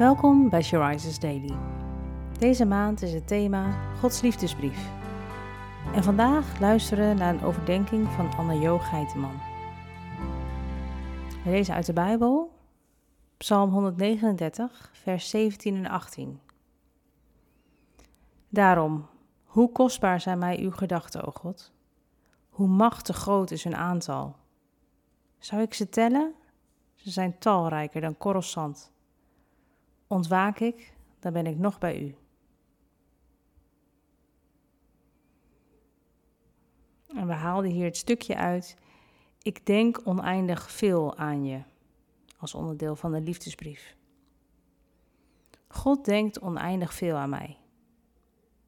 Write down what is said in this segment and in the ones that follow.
Welkom bij She Rises Daily. Deze maand is het thema Gods liefdesbrief. En vandaag luisteren we naar een overdenking van Anne-Jo Geiteman. We lezen uit de Bijbel, Psalm 139, vers 17 en 18. Daarom, hoe kostbaar zijn mij uw gedachten, o God? Hoe machtig groot is hun aantal? Zou ik ze tellen? Ze zijn talrijker dan korrels zand. Ontwaak ik, dan ben ik nog bij u. En we haalden hier het stukje uit. Ik denk oneindig veel aan je, als onderdeel van de liefdesbrief. God denkt oneindig veel aan mij.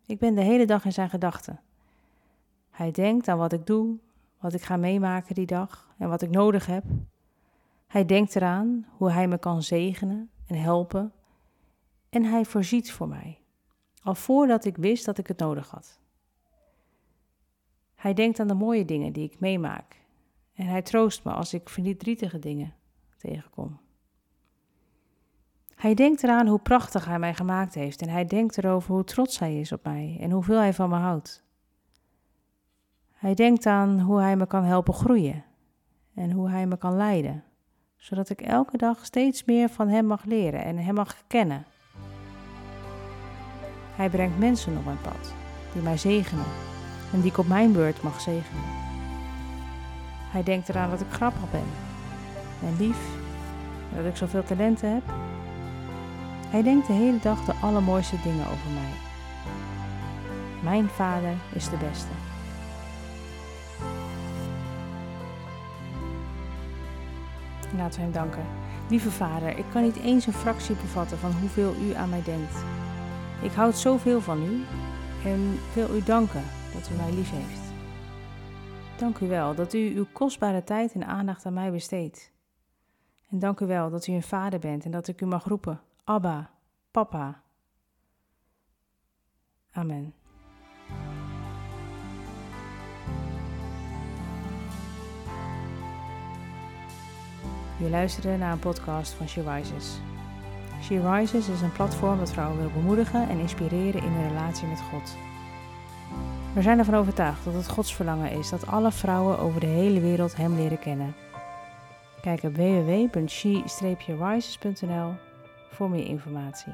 Ik ben de hele dag in zijn gedachten. Hij denkt aan wat ik doe, wat ik ga meemaken die dag en wat ik nodig heb. Hij denkt eraan hoe hij me kan zegenen en helpen. En hij voorziet voor mij, al voordat ik wist dat ik het nodig had. Hij denkt aan de mooie dingen die ik meemaak. En hij troost me als ik verdrietige dingen tegenkom. Hij denkt eraan hoe prachtig hij mij gemaakt heeft en hij denkt erover hoe trots hij is op mij en hoeveel hij van me houdt. Hij denkt aan hoe hij me kan helpen groeien en hoe hij me kan leiden, zodat ik elke dag steeds meer van hem mag leren en hem mag kennen. Hij brengt mensen op mijn pad die mij zegenen en die ik op mijn beurt mag zegenen. Hij denkt eraan dat ik grappig ben en lief dat ik zoveel talenten heb. Hij denkt de hele dag de allermooiste dingen over mij. Mijn vader is de beste. Laten we hem danken. Lieve vader, ik kan niet eens een fractie bevatten van hoeveel u aan mij denkt. Ik houd zoveel van u en wil u danken dat u mij lief heeft. Dank u wel dat u uw kostbare tijd en aandacht aan mij besteedt. En dank u wel dat u een vader bent en dat ik u mag roepen, Abba, Papa. Amen. Je luisterde naar een podcast van She Rises. She Rises is een platform dat vrouwen wil bemoedigen en inspireren in hun relatie met God. We zijn ervan overtuigd dat het Gods verlangen is dat alle vrouwen over de hele wereld Hem leren kennen. Kijk op www.she-rises.nl voor meer informatie.